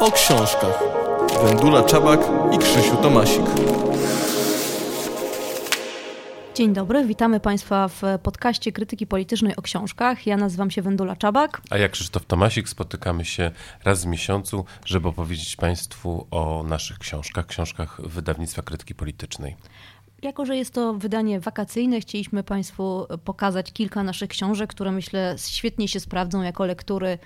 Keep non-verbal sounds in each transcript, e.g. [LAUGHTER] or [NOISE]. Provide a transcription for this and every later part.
o książkach. Wendula Czabak i Krzysiu Tomasik. Dzień dobry, witamy Państwa w podcaście Krytyki Politycznej o książkach. Ja nazywam się Wendula Czabak. A ja Krzysztof Tomasik spotykamy się raz w miesiącu, żeby opowiedzieć Państwu o naszych książkach, książkach wydawnictwa Krytyki Politycznej. Jako, że jest to wydanie wakacyjne, chcieliśmy Państwu pokazać kilka naszych książek, które myślę świetnie się sprawdzą jako lektury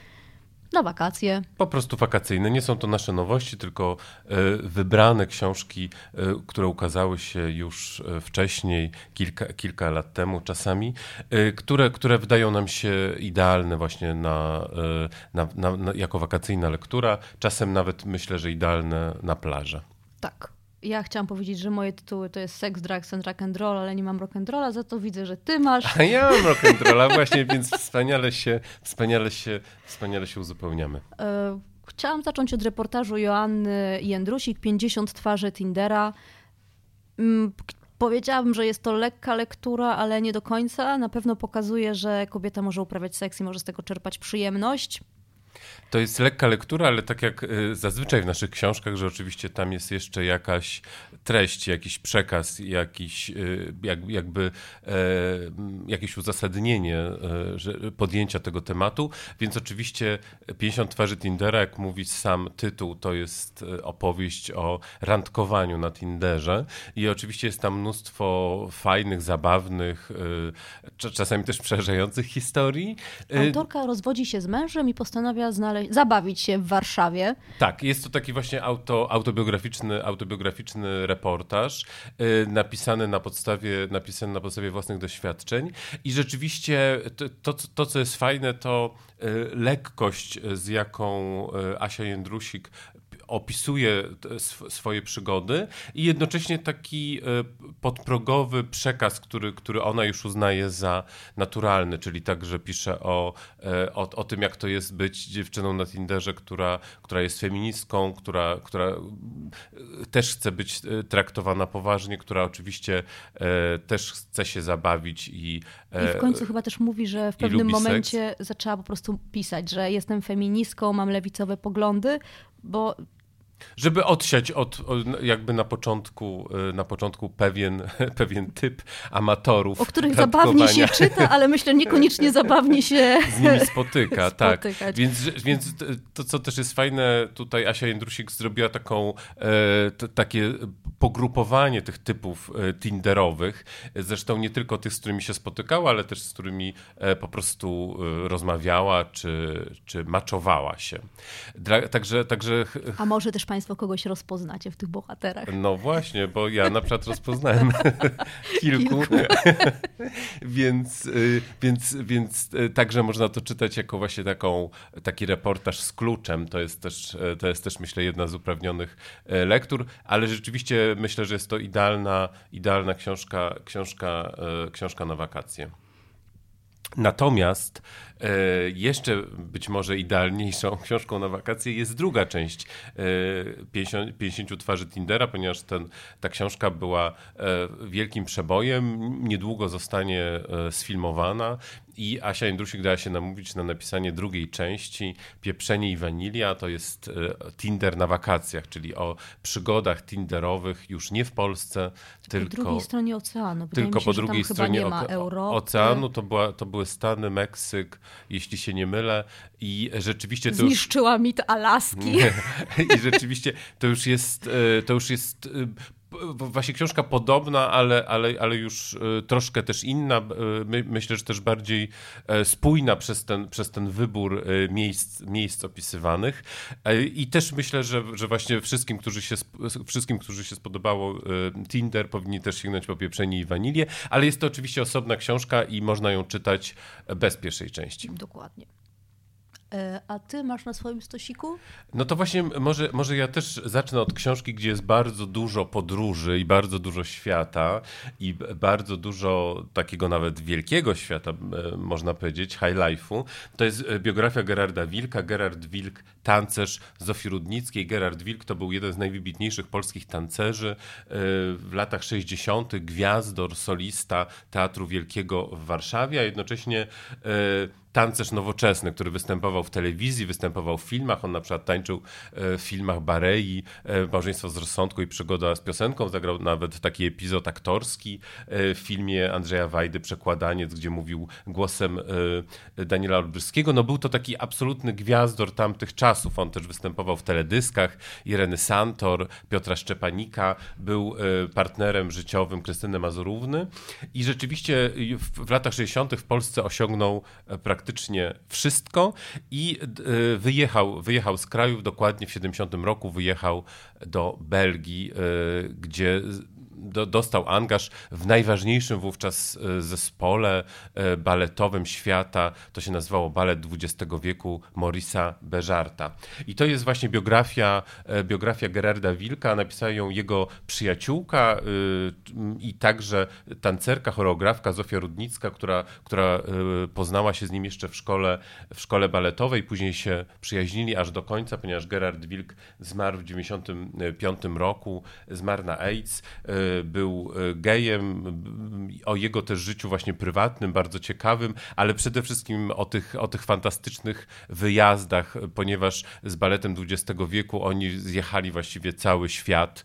na wakacje. Po prostu wakacyjne. Nie są to nasze nowości, tylko e, wybrane książki, e, które ukazały się już e, wcześniej, kilka, kilka lat temu czasami, które, które wydają nam się idealne właśnie na, na, na, na jako wakacyjna lektura. Czasem nawet myślę, że idealne na plażę. Tak ja chciałam powiedzieć, że moje tytuły to jest Sex, Drugs and Rock and Roll, ale nie mam rock and rolla, za to widzę, że ty masz. A [LAUGHS] ja mam rock and rolla właśnie, więc wspaniale się, wspaniale się, wspaniale się uzupełniamy. E, chciałam zacząć od reportażu Joanny Jędrusik, 50 twarzy Tindera. Mm, powiedziałabym, że jest to lekka lektura, ale nie do końca. Na pewno pokazuje, że kobieta może uprawiać seks i może z tego czerpać przyjemność. To jest lekka lektura, ale tak jak y, zazwyczaj w naszych książkach, że oczywiście tam jest jeszcze jakaś treść, jakiś przekaz, jakiś, y, jak, jakby e, jakieś uzasadnienie e, podjęcia tego tematu. Więc oczywiście 50 twarzy Tindera, jak mówi sam tytuł, to jest e, opowieść o randkowaniu na Tinderze. I oczywiście jest tam mnóstwo fajnych, zabawnych, czasami też przerażających historii. Autorka rozwodzi się z mężem i postanawia znaleźć, zabawić się w Warszawie. Tak, jest to taki właśnie auto, autobiograficzny, autobiograficzny reportaż yy, napisany, na podstawie, napisany na podstawie własnych doświadczeń i rzeczywiście to, to, to co jest fajne, to yy, lekkość, z jaką yy, Asia Jędrusik opisuje swoje przygody i jednocześnie taki e, podprogowy przekaz, który, który ona już uznaje za naturalny, czyli także pisze o, e, o, o tym, jak to jest być dziewczyną na Tinderze, która, która jest feministką, która, która e, też chce być traktowana poważnie, która oczywiście też chce się zabawić i i w końcu chyba też mówi, że w pewnym momencie seks. zaczęła po prostu pisać, że jestem feministką, mam lewicowe poglądy, bo żeby odsiać od, jakby na początku, y, na początku pewien, [LAUGHS] pewien typ amatorów. O których zabawnie się [LAUGHS] czyta, ale myślę niekoniecznie zabawnie się z nimi spotyka. [LAUGHS] tak. Więc, więc to, co też jest fajne, tutaj Asia Jędrusik zrobiła taką, e, t, takie pogrupowanie tych typów e, tinderowych. Zresztą nie tylko tych, z którymi się spotykała, ale też z którymi e, po prostu rozmawiała czy, czy maczowała się. Dla, także, także... A może też Państwo kogoś rozpoznacie w tych bohaterach? No właśnie, bo ja na przykład rozpoznałem [LAUGHS] kilku. kilku. [LAUGHS] więc, więc, więc także można to czytać jako właśnie taką, taki reportaż z kluczem. To jest też, to jest też myślę jedna z uprawnionych lektur, ale rzeczywiście myślę, że jest to idealna, idealna książka, książka, książka na wakacje. Natomiast jeszcze być może idealniejszą [LAUGHS] książką na wakacje jest druga część 50, e, 50 twarzy Tindera, ponieważ ten, ta książka była wielkim przebojem, niedługo zostanie sfilmowana i Asia Jędrusik dała się namówić na napisanie drugiej części Pieprzenie i Wanilia. To jest e, Tinder na wakacjach, czyli o przygodach tinderowych już nie w Polsce, tylko... Po drugiej stronie oceanu. Wydaje tylko się, po drugiej stronie oceanu. To, była, to były Stany, Meksyk, jeśli się nie mylę. I rzeczywiście to Zniszczyła już... mit Alaski. [LAUGHS] I rzeczywiście to już jest, e, to już jest e, właśnie książka podobna, ale, ale, ale już e, troszkę też inna. My, myślę, że też bardziej spójna przez ten, przez ten wybór miejsc, miejsc opisywanych. I też myślę, że, że właśnie wszystkim, którzy się, wszystkim, którzy się spodobało Tinder, powinni też sięgnąć po pieprzenie i wanilię, ale jest to oczywiście osobna książka i można ją czytać bez pierwszej części. Dokładnie. E, a ty masz na swoim stosiku? No to właśnie może, może ja też zacznę od książki, gdzie jest bardzo dużo podróży i bardzo dużo świata i bardzo dużo takiego nawet wielkiego świata, e, można powiedzieć, high life'u. To jest e, biografia Gerarda Wilka. Gerard Wilk, tancerz Zofii Rudnickiej. Gerard Wilk to był jeden z najwybitniejszych polskich tancerzy w latach 60., gwiazdor, solista Teatru Wielkiego w Warszawie, a jednocześnie tancerz nowoczesny, który występował w telewizji, występował w filmach. On na przykład tańczył w filmach Barei, Małżeństwo z rozsądku i przygoda z piosenką. Zagrał nawet taki epizod aktorski w filmie Andrzeja Wajdy, Przekładaniec, gdzie mówił głosem Daniela Olbryskiego. No był to taki absolutny gwiazdor tamtych czasów. On też występował w teledyskach. Ireny Santor, Piotra Szczepanika, był partnerem życiowym Krystyny Mazurówny i rzeczywiście w, latach 60. w Polsce osiągnął e, praktycznie wszystko i e, wyjechał, wyjechał z kraju, dokładnie w 70 roku wyjechał do Belgii, e, gdzie do, dostał angaż w najważniejszym wówczas e, zespole e, baletowym świata. To się nazywało Balet XX wieku Morisa Beżarta. I to jest właśnie biografia, e, biografia Gerarda Wilka. Napisała ją jego przyjaciółka i także tancerka, choreografka Zofia Rudnicka, która, która poznała się z nim jeszcze w szkole, w szkole baletowej. Później się przyjaźnili aż do końca, ponieważ Gerard Wilk zmarł w 1995 roku, zmarł na AIDS był e, gejem, o jego też życiu właśnie prywatnym, bardzo ciekawym, ale przede wszystkim o tych, o tych fantastycznych wyjazdach, ponieważ z baletem XX wieku oni zjechali właściwie cały świat.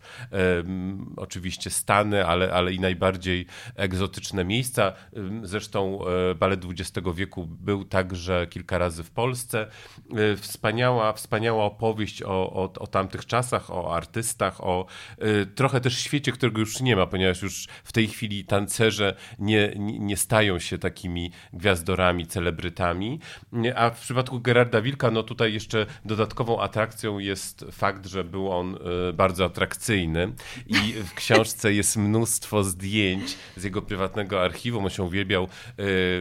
oczywiście Stany, ale, ale i najbardziej egzotyczne miejsca. Zresztą e, balet XX wieku był także kilka razy w Polsce. E, wspaniała, wspaniała opowieść o, o, o tamtych czasach, o artystach, o trochę też świecie, którego już nie ma, ponieważ już w tej chwili tancerze nie, nie stają się takimi gwiazdorami, celebrytami. A w przypadku Gerarda Wilka, no tutaj jeszcze dodatkową atrakcją jest fakt, że był on e, bardzo atrakcyjny i w książce jest mnóstwo zdjęć z jego prywatnego archiwum. On się uwielbiał,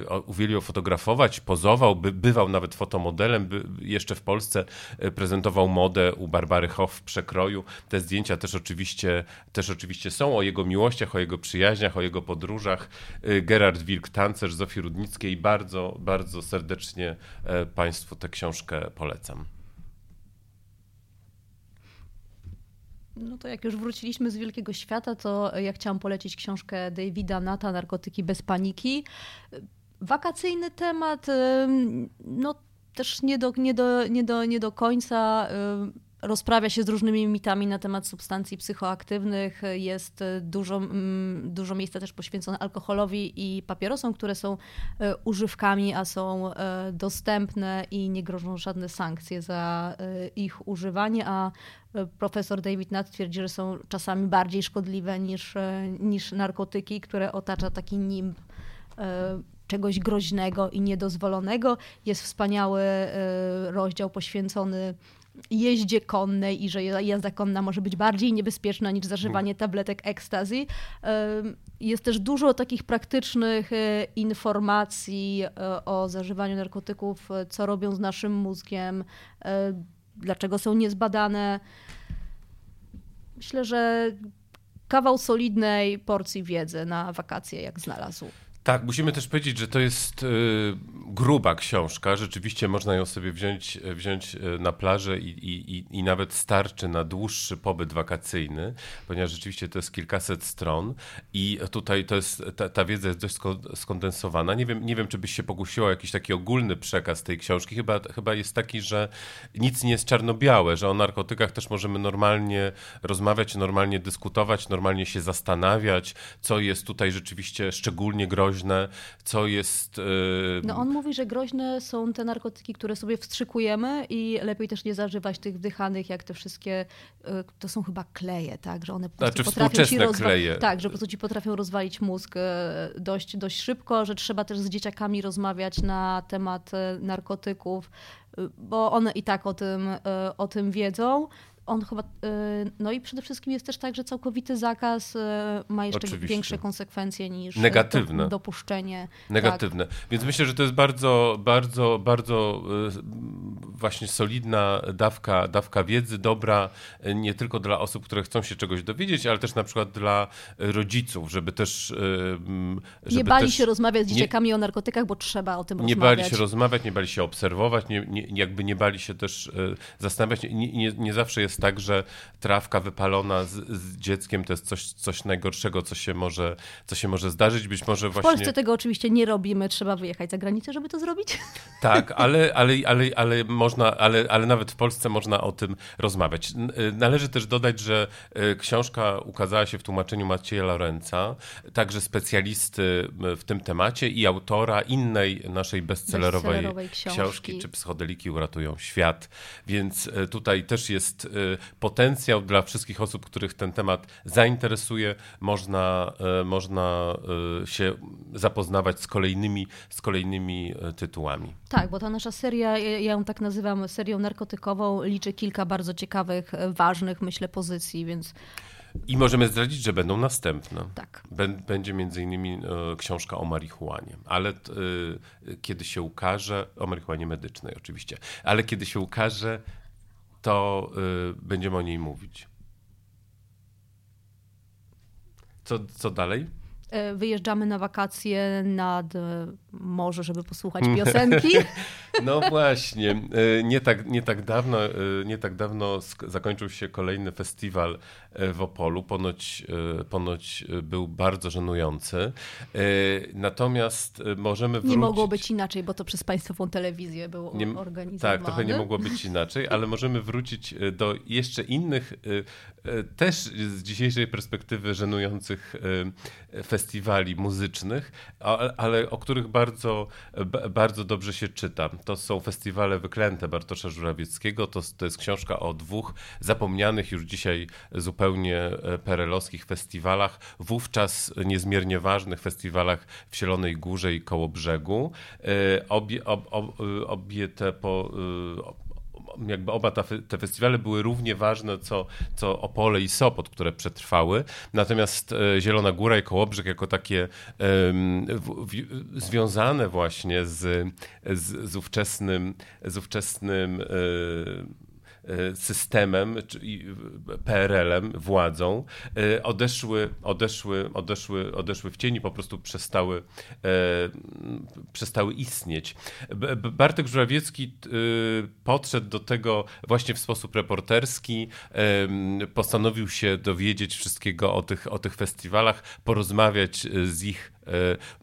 e, uwielbiał fotografować, pozował, by, bywał nawet fotomodelem, jeszcze w Polsce e, prezentował modę u Barbary Hoff w przekroju. Te zdjęcia też oczywiście, też oczywiście są o jego miłościach, o jego przyjaźniach, o jego podróżach. Y, Gerard Wilk, tancerz Zofii Rudnickiej. Bardzo, bardzo serdecznie e, Państwu tę książkę polecam. No to jak już wróciliśmy z Wielkiego Świata, to ja chciałam polecić książkę Davida Nata, Narkotyki bez paniki. Wakacyjny temat, no też nie do, nie do, nie do, nie do końca rozprawia się z różnymi mitami na temat substancji psychoaktywnych. Jest dużo, mm, dużo miejsca też poświęcone alkoholowi i papierosom, które są e, używkami, a są e, dostępne i nie grożą żadne sankcje za e, ich używanie, a profesor David Nutt twierdzi, że są czasami bardziej szkodliwe niż, niż narkotyki, które otacza taki nimb czegoś groźnego i niedozwolonego. Jest wspaniały rozdział poświęcony jeździe konnej i że jazda konna może być bardziej niebezpieczna niż zażywanie tabletek ekstazy. Jest też dużo takich praktycznych e, informacji o zażywaniu narkotyków, co robią z naszym mózgiem, dlaczego są niezbadane. Myślę, że kawał solidnej porcji wiedzy na wakacje, jak znalazł. Tak, musimy też powiedzieć, że to jest y, gruba książka. Rzeczywiście można ją sobie wziąć, wziąć y, na plażę i, i, i nawet starczy na dłuższy pobyt wakacyjny, ponieważ rzeczywiście to jest kilkaset stron i tutaj to jest, ta, ta wiedza jest dość skondensowana. Nie wiem, nie wiem, czy byś się pokusiło o jakiś taki ogólny przekaz tej książki. Chyba, chyba jest taki, że nic nie jest czarno-białe, że o narkotykach też możemy normalnie rozmawiać, normalnie dyskutować, normalnie się zastanawiać, co jest tutaj rzeczywiście szczególnie groźne groźne, co jest. Yy... No on mówi, że groźne są te narkotyki, które sobie wstrzykujemy i lepiej też nie zażywać tych wdychanych, jak te wszystkie, yy, to są chyba kleje, tak, że one po prostu znaczy, potrafią ci kleje. Tak, że po prostu ci potrafią rozwalić mózg yy, dość, dość szybko, że trzeba też z dzieciakami rozmawiać na temat narkotyków, bo one i tak o tym, o tym wiedzą on chyba. Y, no i przede wszystkim jest też tak, że całkowity zakaz y, ma jeszcze Oczywiście. większe konsekwencje niż negatywne. Do, dopuszczenie. Negatywne. Tak. Więc myślę, że to jest bardzo, bardzo, bardzo właśnie solidna dawka, dawka wiedzy, dobra nie tylko dla osób, które chcą się czegoś dowiedzieć, ale też na przykład dla rodziców, żeby też... Żeby nie bali też, się rozmawiać z dzieciakami nie, o narkotykach, bo trzeba o tym nie rozmawiać. Nie bali się rozmawiać, nie bali się obserwować, nie, nie, jakby nie bali się też zastanawiać. Nie, nie zawsze jest tak, że trawka wypalona z, z dzieckiem to jest coś, coś najgorszego, co się, może, co się może zdarzyć. Być może właśnie... W Polsce tego oczywiście nie robimy, trzeba wyjechać za granicę, żeby to zrobić. [LAUGHS] Tak, ale, ale, ale, ale, można, ale, ale nawet w Polsce można o tym rozmawiać. Y, należy też dodać, że y, książka ukazała się w tłumaczeniu Macieja Lorenza, także specjalisty y, w tym temacie i autora innej naszej bestsellerowej, bestsellerowej książki. książki, czy Psychodeliki uratują świat. Więc tutaj też jest potencjał dla wszystkich osób, których ten temat zainteresuje. Można, można się zapoznawać z kolejnymi, z kolejnymi tytułami. Tak, bo ta nasza seria, ja ją tak nazywam serią narkotykową, liczy kilka bardzo ciekawych, ważnych, myślę, pozycji, więc... I możemy zdradzić, że będą następne. Tak. Będzie między innymi e, książka o marihuanie, ale e, kiedy się ukaże, o marihuanie medycznej oczywiście, ale kiedy się ukaże, to e, będziemy o niej mówić. Co, co dalej? E, wyjeżdżamy na wakacje nad e, morze, żeby posłuchać [LAUGHS] piosenki. No właśnie, e, nie tak, nie tak dawno, nie tak dawno zakończył się kolejny festiwal w Opolu. Ponoć, ponoć był bardzo żenujący. Natomiast możemy wrócić... Nie mogło być inaczej, bo to przez państwową telewizję było nie, organizowane. Tak, trochę nie mogło być inaczej, ale możemy wrócić do jeszcze innych, też z dzisiejszej perspektywy żenujących festiwali festiwali muzycznych, ale o których bardzo, bardzo dobrze się czyta. To są festiwale wyklęte Bartosza Żurawieckiego. To, to jest książka o dwóch zapomnianych już dzisiaj zupełnie e, perelowskich festiwalach, wówczas niezmiernie ważnych festiwalach w Zielonej Górze i koło brzegu. E, obie, ob, ob, obie te po, e, jakby oba te festiwale były równie ważne co, co Opole i Sopot, które przetrwały. Natomiast e, Zielona Góra i Kołobrzeg jako takie w, w, związane właśnie z, z, z ówczesnym, z ówczesnym E, systemem, czyli PRL-em, władzą, e, odeszły, odeszły, odeszły, odeszły w cieni, po prostu przestały, e, przestały istnieć. Bartek Żurawiecki podszedł do tego właśnie w sposób reporterski, postanowił się dowiedzieć wszystkiego o tych, o tych festiwalach, porozmawiać z ich E,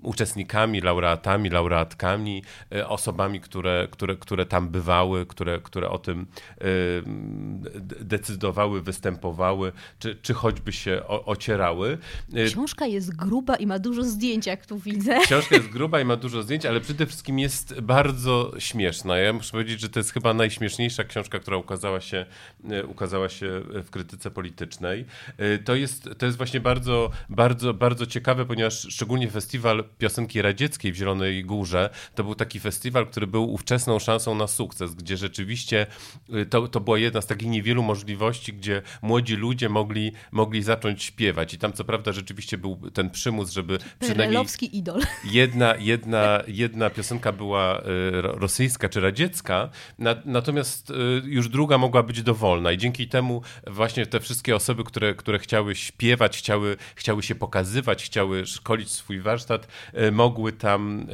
uczestnikami, laureatami, laureatkami, e, osobami, które, które, które tam bywały, które, które o tym e, decydowały, występowały, czy, czy choćby się ocierały. Książka jest gruba i ma dużo zdjęć, jak tu widzę. Książka jest gruba i ma dużo zdjęć, ale przede wszystkim jest bardzo śmieszna. Ja muszę powiedzieć, że to jest chyba najśmieszniejsza książka, która ukazała się, ukazała się w krytyce politycznej. To jest, to jest właśnie bardzo, bardzo, bardzo ciekawe, ponieważ szczególnie festiwal piosenki radzieckiej w Zielonej Górze to był taki festiwal, który był ówczesną szansą na sukces, gdzie rzeczywiście y, to, to była jedna z takich niewielu możliwości, gdzie młodzi ludzie mogli, mogli zacząć śpiewać. I tam co prawda rzeczywiście był ten przymus, żeby przynajmniej idol. Jedna, jedna, jedna piosenka była y, rosyjska czy radziecka, natomiast y, już druga mogła być dowolna i dzięki temu właśnie te wszystkie osoby, które, które chciały śpiewać, chciały, chciały się pokazywać, chciały szkolić swój warsztat, e, mogły tam,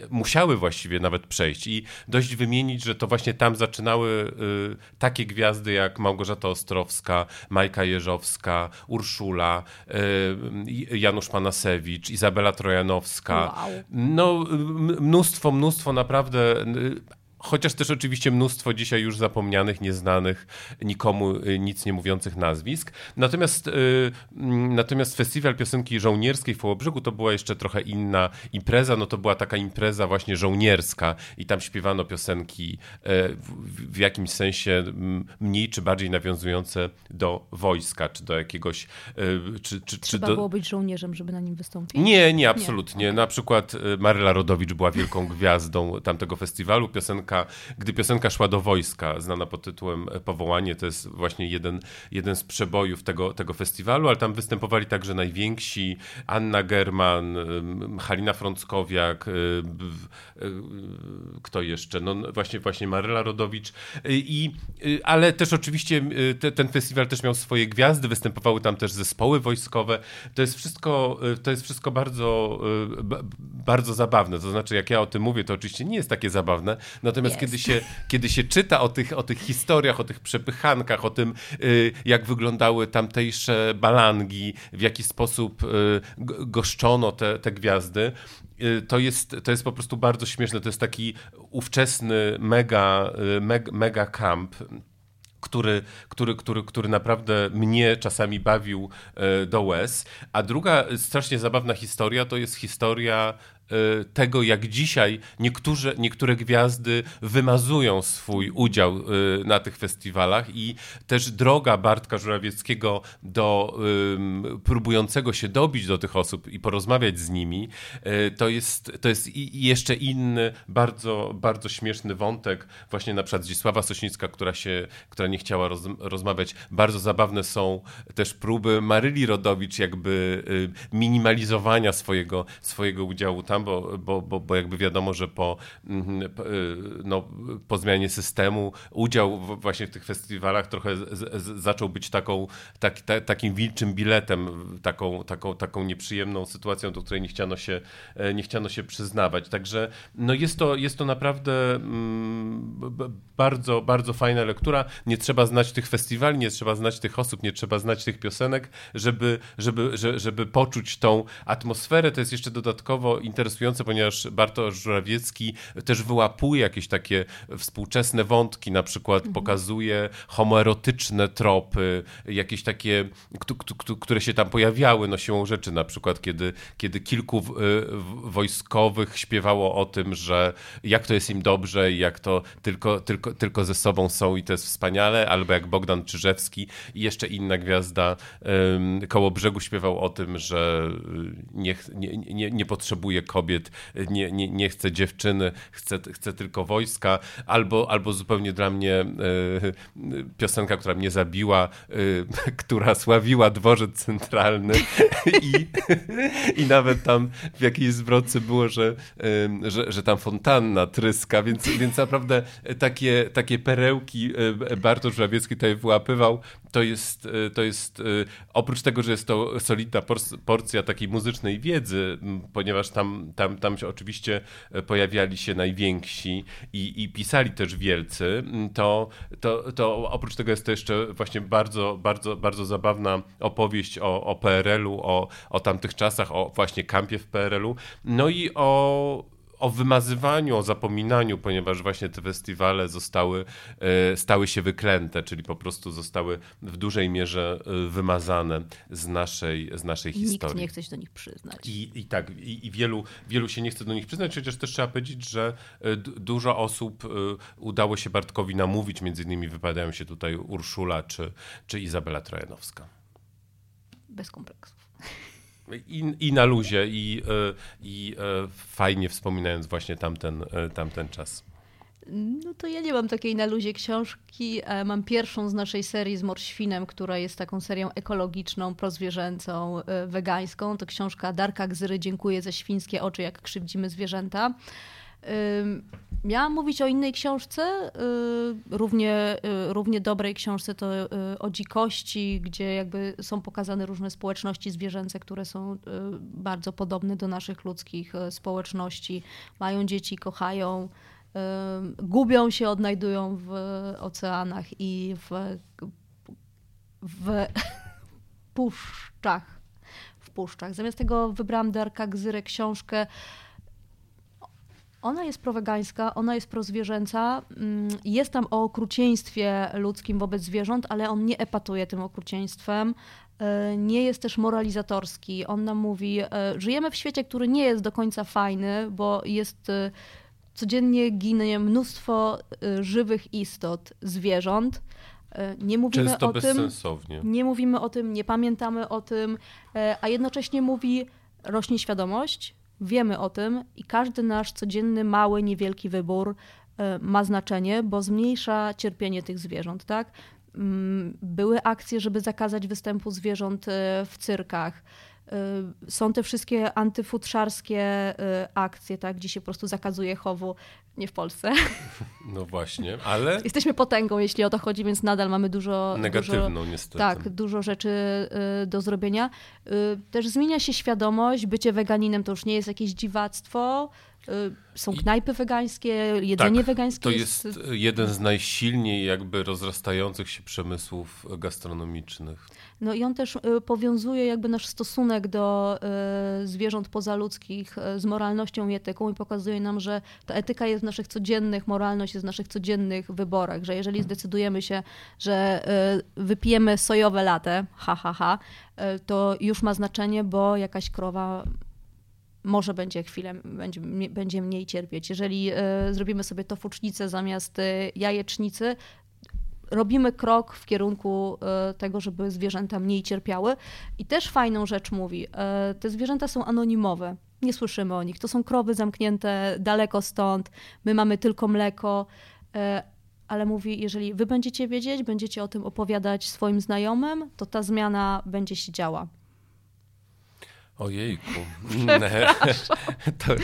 e, musiały właściwie nawet przejść. I dość wymienić, że to właśnie tam zaczynały e, takie gwiazdy jak Małgorzata Ostrowska, Majka Jeżowska, Urszula, Janusz Panasewicz, Izabela Trojanowska. Wow. No, mnóstwo, mnóstwo naprawdę Chociaż też oczywiście mnóstwo dzisiaj już zapomnianych, nieznanych, nikomu y, nic nie mówiących nazwisk. Natomiast, y, mm, natomiast festiwal piosenki żołnierskiej w Połobrzegu to była jeszcze trochę inna impreza. No to była taka impreza właśnie żołnierska i tam śpiewano piosenki e, w, jakimś sensie mniej czy bardziej nawiązujące do wojska, czy do jakiegoś... E, czy, czy, Trzeba czy do... było być żołnierzem, żeby na nim wystąpić? Nie, nie, absolutnie. Nie. Na przykład e, Maryla Rodowicz była wielką gwiazdą tamtego festiwalu. Piosenka gdy piosenka szła do wojska, znana pod tytułem Powołanie, to jest właśnie jeden, jeden z przebojów tego, tego festiwalu, ale tam występowali także najwięksi, Anna German, Halina Frąckowiak, y, y, kto jeszcze, no właśnie, właśnie Maryla Rodowicz, i, ale też oczywiście te, ten festiwal też miał swoje gwiazdy, występowały tam też zespoły wojskowe, to jest wszystko, to jest wszystko bardzo, bardzo zabawne, to znaczy jak ja o tym mówię, to oczywiście nie jest takie zabawne, natomiast kiedy się, kiedy się czyta o tych, o tych historiach, o tych przepychankach, o tym y, jak wyglądały tamtejsze balangi, w jaki sposób y, goszczono te, te gwiazdy, y, to jest, to jest po prostu bardzo śmieszne. To jest taki ówczesny mega, mega, mega camp który, który, który, który naprawdę mnie czasami bawił do łez. A druga strasznie zabawna historia to jest historia tego, jak dzisiaj niektóre, niektóre gwiazdy wymazują swój udział e, na tych festiwalach i też droga Bartka Żurawieckiego do próbującego się dobić do tych osób i porozmawiać z nimi, e, to jest, to jest jeszcze inny, bardzo, bardzo śmieszny wątek, właśnie na przykład Zdzisława Sośnicka, która się, która nie chciała roz, rozmawiać. Bardzo zabawne są też próby Maryli Rodowicz jakby minimalizowania swojego, swojego udziału tam, bo, bo, bo, bo jakby wiadomo, że po, mhm, y, no, po zmianie systemu udział właśnie w tych festiwalach trochę z, z, zaczął być taką, tak, ta, takim wilczym biletem, taką, taką, taką nieprzyjemną sytuacją, do której nie chciano się, e, nie chciano się przyznawać. Także no jest, to, jest to naprawdę mm, bardzo, bardzo fajna lektura. Nie trzeba znać tych festiwali, nie trzeba znać tych osób, nie trzeba znać tych piosenek, żeby, żeby, żeby, żeby poczuć tą atmosferę. To jest jeszcze dodatkowo interesujące interesujące, ponieważ Bartosz Żurawiecki też wyłapuje jakieś takie współczesne wątki, na przykład mhm. pokazuje homoerotyczne tropy, jakieś takie, które się tam pojawiały, no siłą rzeczy, na przykład kiedy, kiedy kilku wojskowych śpiewało o tym, że jak to jest im dobrze i jak to tylko, tylko, tylko ze sobą są i to jest wspaniale, albo jak Bogdan Czyżewski i jeszcze inna gwiazda koło brzegu śpiewał o tym, że nie, nie, nie, nie potrzebuje kobiet, nie, nie, nie chcę dziewczyny, chcę, chcę tylko wojska, albo, albo zupełnie dla mnie e, piosenka, która mnie zabiła, e, [LAUGHS] która sławiła dworzec centralny i, [LAUGHS] i nawet tam w jakiejś zwrotce było, że, e, że, że tam fontanna tryska, więc, więc naprawdę takie, takie perełki Bartosz Żawiecki tutaj wyłapywał, to jest, to jest oprócz tego, że jest to solidna porcja takiej muzycznej wiedzy, ponieważ tam tam, tam, się oczywiście e, pojawiali się najwięksi i, i pisali też wielcy, to, to, to oprócz tego jest to jeszcze właśnie bardzo, bardzo, bardzo zabawna opowieść o, o PRL-u, o, o tamtych czasach, o właśnie kampie w PRL-u, no i o o wymazywaniu, o zapominaniu, ponieważ właśnie te festiwale zostały, e, stały się wyklęte, czyli po prostu zostały w dużej mierze e, wymazane z naszej, z naszej Nikt historii. Nikt nie chce się do nich przyznać. I, i tak, i, i, wielu, wielu się nie chce do nich przyznać, chociaż też trzeba powiedzieć, że e, dużo osób udało się Bartkowi namówić, między innymi wypadają się tutaj Urszula czy, czy Izabela Trojanowska. Bez kompleksów. I, i na luzie, i, e, i e, fajnie wspominając właśnie tamten, e, tamten czas. No to ja nie mam takiej na luzie książki. Mam pierwszą z naszej serii z Morświnem, która jest taką serią ekologiczną, prozwierzęcą, wegańską. To książka Darka Gzyry Dziękuję za świńskie oczy, jak krzywdzimy zwierzęta. Miałam mówić o innej książce, y, równie, y, równie dobrej książce to y, o dzikości, gdzie jakby są pokazane różne społeczności zwierzęce, które są bardzo podobne do naszych ludzkich społeczności. Mają dzieci, kochają, gubią się, odnajdują w oceanach i w, w [LAUGHS] puszczach. W puszczach. Zamiast tego wybrałam Darka Gzyrę książkę ona jest prowegańska, ona jest prozwierzęca, mm, jest tam o okrucieństwie ludzkim wobec zwierząt, ale on nie epatuje tym okrucieństwem, e, nie jest też moralizatorski. On nam mówi, e, żyjemy w świecie, który nie jest do końca fajny, bo jest e, codziennie ginie mnóstwo żywych istot, zwierząt. Nie mówimy Często o bezsensownie. tym. Nie mówimy o tym, nie pamiętamy o tym, a jednocześnie mówi, rośnie świadomość, wiemy o tym i każdy nasz codzienny, mały, niewielki wybór ma znaczenie, bo zmniejsza cierpienie tych zwierząt, tak? Mm, były akcje, żeby zakazać występu zwierząt w cyrkach. Są te wszystkie antyfutrzarskie akcje, tak, gdzie się po prostu zakazuje chowu nie w Polsce. No właśnie, ale. [LAUGHS] Jesteśmy potęgą, jeśli o to chodzi, więc nadal mamy dużo. Negatywną, dużo, niestety. Tak, dużo rzeczy y, do zrobienia. Y, też zmienia się świadomość. Bycie weganinem to już nie jest jakieś dziwactwo. Y, są knajpy wegańskie, jedzenie tak, wegańskie. To jest, jest jeden z najsilniej jakby rozrastających się przemysłów gastronomicznych. No i on też powiązuje jakby nasz stosunek do zwierząt pozaludzkich z moralnością i etyką i pokazuje nam, że ta etyka jest w naszych codziennych, moralność jest w naszych codziennych wyborach, że jeżeli zdecydujemy się, że wypijemy sojowe latę, ha, ha, ha, to już ma znaczenie, bo jakaś krowa może będzie chwilę, będzie, będzie mniej cierpieć. Jeżeli zrobimy sobie tofucznicę zamiast jajecznicy, robimy krok w kierunku tego, żeby zwierzęta mniej cierpiały. I też fajną rzecz mówi, te zwierzęta są anonimowe nie słyszymy o nich. To są krowy zamknięte daleko stąd, my mamy tylko mleko. E, ale mówi, jeżeli wy będziecie wiedzieć, będziecie o tym opowiadać swoim znajomym, to ta zmiana będzie się działa. Ojejku. [LAUGHS] to...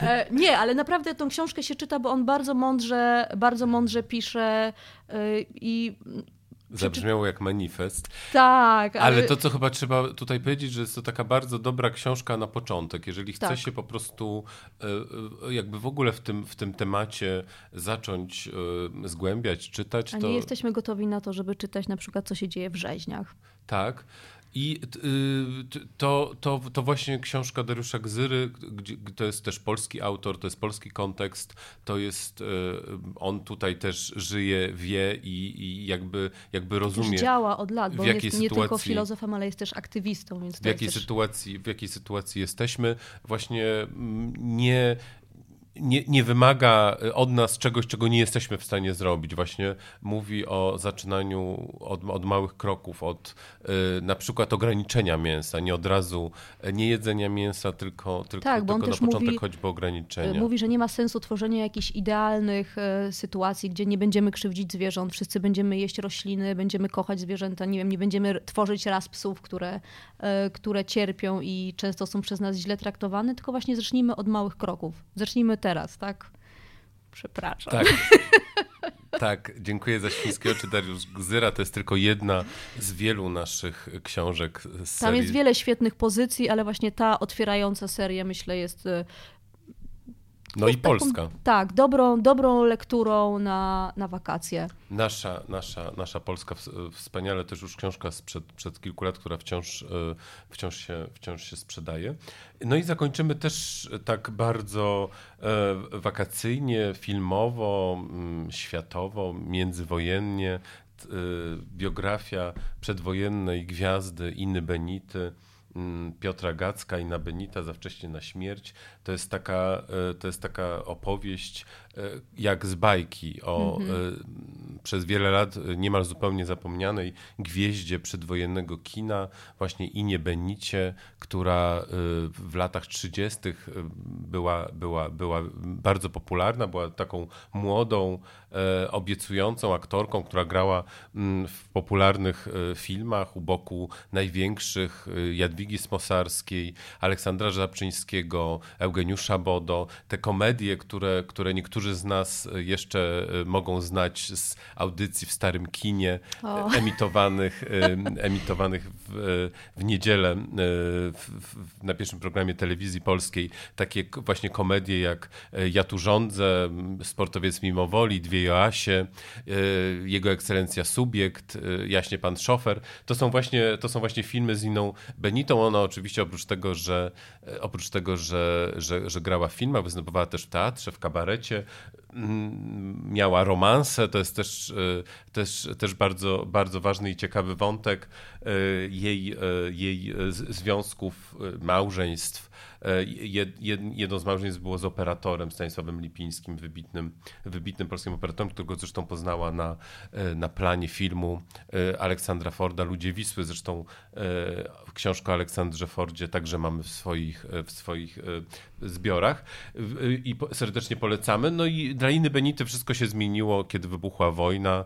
E, nie, ale naprawdę tą książkę się czyta, bo on bardzo mądrze, bardzo mądrze pisze e, i Zabrzmiało jak manifest. Tak. Ale... ale... to, co chyba trzeba tutaj powiedzieć, że jest to taka bardzo dobra książka na początek. Jeżeli chce tak. się po prostu e, jakby w ogóle w tym, w tym temacie zacząć zgłębiać, czytać, A to... nie jesteśmy gotowi na to, żeby czytać na przykład, co się dzieje w rzeźniach. Tak. I y, to, to, to właśnie książka Dariusza Gzyry, to jest też polski autor, to jest polski kontekst, to jest, y, on tutaj też żyje, wie i, i jakby, jakby rozumie. Też działa od lat, bo on jest sytuacji, nie tylko filozofem, ale jest też aktywistą. Więc w, jakiej też... sytuacji, w jakiej sytuacji jesteśmy. Właśnie nie, nie, nie wymaga od nas czegoś, czego nie jesteśmy w stanie zrobić. Właśnie mówi o zaczynaniu od, od małych kroków, od y, na przykład ograniczenia mięsa, nie od razu nie jedzenia mięsa, tylko, tylko, tak, tylko na początek mówi, choćby ograniczenia. Mówi, że nie ma sensu tworzenia jakichś idealnych y, sytuacji, gdzie nie będziemy krzywdzić zwierząt, wszyscy będziemy jeść rośliny, będziemy kochać zwierzęta, nie wiem, nie będziemy tworzyć ras psów, które, y, które cierpią i często są przez nas źle traktowane, tylko właśnie zacznijmy od małych kroków. Zacznijmy teraz, tak? Przepraszam. Tak. [LAUGHS] Tak, dziękuję za Świńskie Oczy. Dariusz Gzyra to jest tylko jedna z wielu naszych książek. Z serii. Tam jest wiele świetnych pozycji, ale właśnie ta otwierająca serię, myślę, jest y, no i Polska. tak, dobrą, dobrą lekturą na, na wakacje. Nasza, nasza, nasza Polska, wspaniale też już książka sprzed, przed kilku lat, która wciąż, e, wciąż, się, wciąż się sprzedaje. No i zakończymy też tak bardzo e, wakacyjnie, filmowo, mm, światowo, międzywojennie. E, biografia przedwojennej gwiazdy Inny Benity Piotra Gacka i na Benita za wcześnie na śmierć. To jest taka, e, to jest taka opowieść jak z bajki o -hmm. przez wiele lat niemal zupełnie zapomnianej gwieździe przedwojennego kina, właśnie Inie Benicie, która w latach 30. była, była, była bardzo popularna, była taką młodą, obiecującą aktorką, która grała mm, w popularnych filmach u boku największych Jadwigi Smosarskiej, Aleksandra Żabczyńskiego, Eugeniusza Bodo, te komedie, które, które niektórzy z nas jeszcze e, mogą znać z audycji w starym kinie, o. emitowanych, emitowanych w, w niedzielę e, w, w, na pierwszym programie telewizji polskiej. Takie właśnie komedie jak e, Ja tu rządzę, Sportowiec mimowoli, Dwie Joasie, Jego Ekscelencja Subiekt, Jaśnie Pan Szofer. To są właśnie, to są właśnie filmy z Iną Benitą, ona oczywiście oprócz tego, że, e, oprócz tego, że, że, że grała w filmach, występowała też w teatrze, w kabarecie, miała romanse, to jest też, e, też, też bardzo, bardzo ważny i ciekawy wątek e, jej, jej związków, małżeństw. Jedno z małżeństw było z operatorem Stanisławem Lipińskim, wybitnym, wybitnym polskim operatorem, którego zresztą poznała na, na planie filmu Aleksandra Forda, Ludzie Wisły. Zresztą książkę o Aleksandrze Fordzie także mamy w swoich, w swoich zbiorach i serdecznie polecamy. No i dla Iny Benity wszystko się zmieniło, kiedy wybuchła wojna.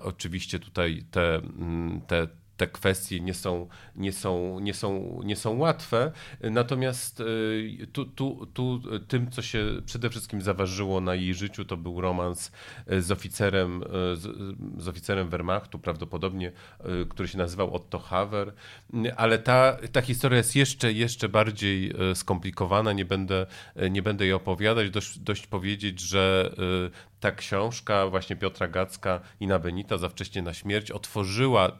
Oczywiście tutaj te, mm, te te kwestie nie są, nie są, nie są, nie są łatwe. Natomiast y, tu, tu, tu tym, co się przede wszystkim zaważyło na jej życiu, to był romans y, z oficerem, y, z, z oficerem Wehrmachtu, prawdopodobnie, który się nazywał Otto Haver. Ale ta, ta historia jest jeszcze, jeszcze bardziej skomplikowana. Nie będę, nie będę jej opowiadać. Dość, dość powiedzieć, że ta książka właśnie Piotra Gacka i Benita za wcześnie na śmierć otworzyła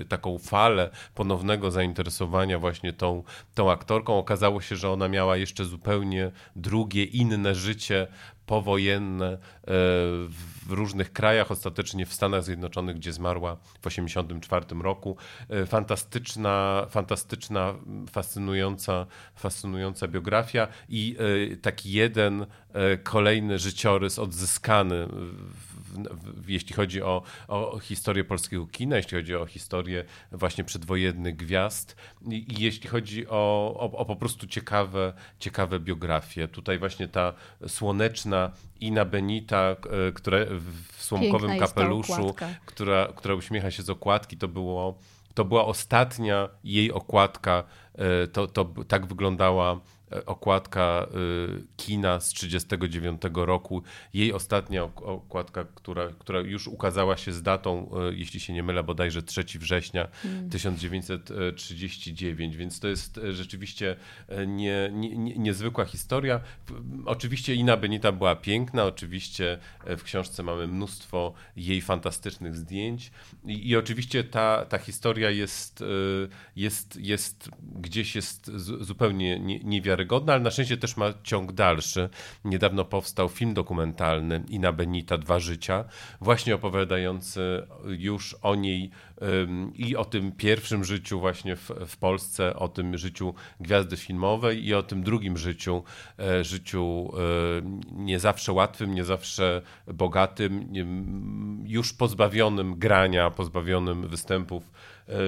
y, taką falę ponownego zainteresowania właśnie tą, tą aktorką. Okazało się, że ona miała jeszcze zupełnie drugie, inne życie powojenne e, w różnych krajach, ostatecznie w Stanach Zjednoczonych, gdzie zmarła w 1984 roku. E, fantastyczna, fantastyczna, fascynująca, fascynująca biografia i e, taki jeden kolejny życiorys odzyskany jeśli chodzi o, o historię polskiego kina, jeśli chodzi o historię właśnie przedwojennych gwiazd i, i jeśli chodzi o, o, o, po prostu ciekawe, ciekawe biografie. Tutaj właśnie ta słoneczna Ina Benita, e, która w słomkowym kapeluszu, która, która uśmiecha się z okładki, to było to była ostatnia jej okładka. E, to, to tak wyglądała okładka y, kina z 1939 roku. Jej ostatnia okładka, która, która już ukazała się z datą, y, jeśli się nie mylę, bodajże 3 września hmm. 1939, więc to jest y, rzeczywiście nie, nie, nie, niezwykła historia. Oczywiście Ina Benita była piękna, oczywiście w książce mamy mnóstwo jej fantastycznych zdjęć i, i oczywiście ta, ta historia jest, jest, jest gdzieś jest zupełnie niewiarygodna wiarygodna, ale na szczęście też ma ciąg dalszy. Niedawno powstał film dokumentalny Ina Benita Dwa Życia, właśnie opowiadający już o niej i o tym pierwszym życiu właśnie w, w Polsce, o tym życiu gwiazdy filmowej i o tym drugim życiu, e, życiu e, nie zawsze łatwym, nie zawsze bogatym, już pozbawionym grania, pozbawionym występów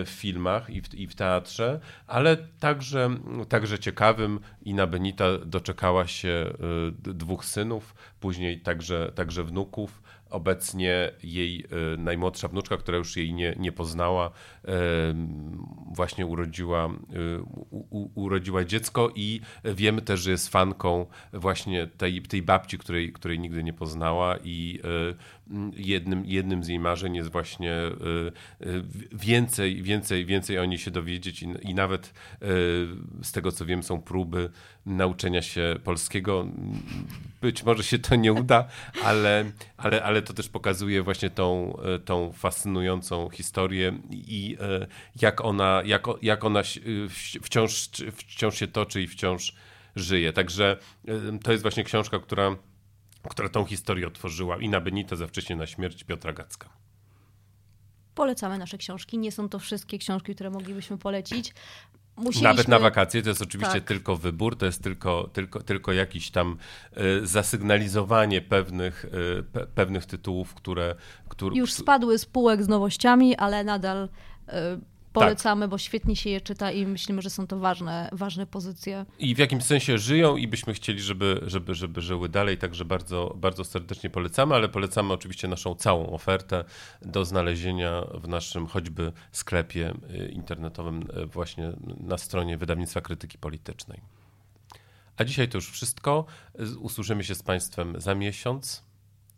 w filmach i w, i w teatrze, ale także, także ciekawym. Ina Benita doczekała się e, dwóch synów, później także, także wnuków. Obecnie jej e, najmłodsza wnuczka, która już jej nie, nie poznała, właśnie urodziła, urodziła dziecko i wiemy też, że jest fanką właśnie tej, tej babci, której, której nigdy nie poznała i jednym, jednym z jej marzeń jest właśnie więcej, więcej, więcej o niej się dowiedzieć i, i nawet z tego co wiem są próby nauczenia się polskiego. Być może się to nie uda, ale, ale, ale to też pokazuje właśnie tą, tą fascynującą historię i jak ona, jak, jak ona wciąż, wciąż się toczy i wciąż żyje. Także to jest właśnie książka, która która tą historię otworzyła i na Benito za wcześnie na śmierć Piotra Gacka. Polecamy nasze książki. Nie są to wszystkie książki, które moglibyśmy polecić. Musieliśmy... Nawet na wakacje to jest oczywiście tak. tylko wybór, to jest tylko, tylko, tylko jakiś tam y, zasygnalizowanie pewnych, y, pe, pewnych tytułów, które, które. Już spadły z półek z nowościami, ale nadal y, polecamy, tak. bo świetnie się je czyta i myślimy, że są to ważne, ważne pozycje. I w jakimś sensie żyją i byśmy chcieli, żeby, żeby, żeby żyły dalej, także bardzo, bardzo serdecznie polecamy, ale polecamy oczywiście naszą całą ofertę do znalezienia w naszym choćby sklepie y, internetowym y, właśnie na stronie Wydawnictwa Krytyki Politycznej. A dzisiaj to już wszystko. Usłyszymy się z Państwem za miesiąc.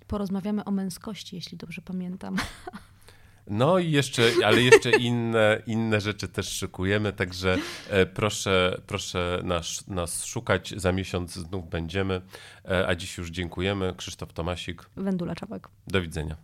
Porozmawiamy o męskości, jeśli dobrze pamiętam. [LAUGHS] No i jeszcze, ale jeszcze [LAUGHS] inne, inne rzeczy też szykujemy, także e, proszę, proszę nas, nas szukać. Za miesiąc znów będziemy. E, a dziś już dziękujemy. Krzysztof Tomasik. Wendula Czapek. Do widzenia.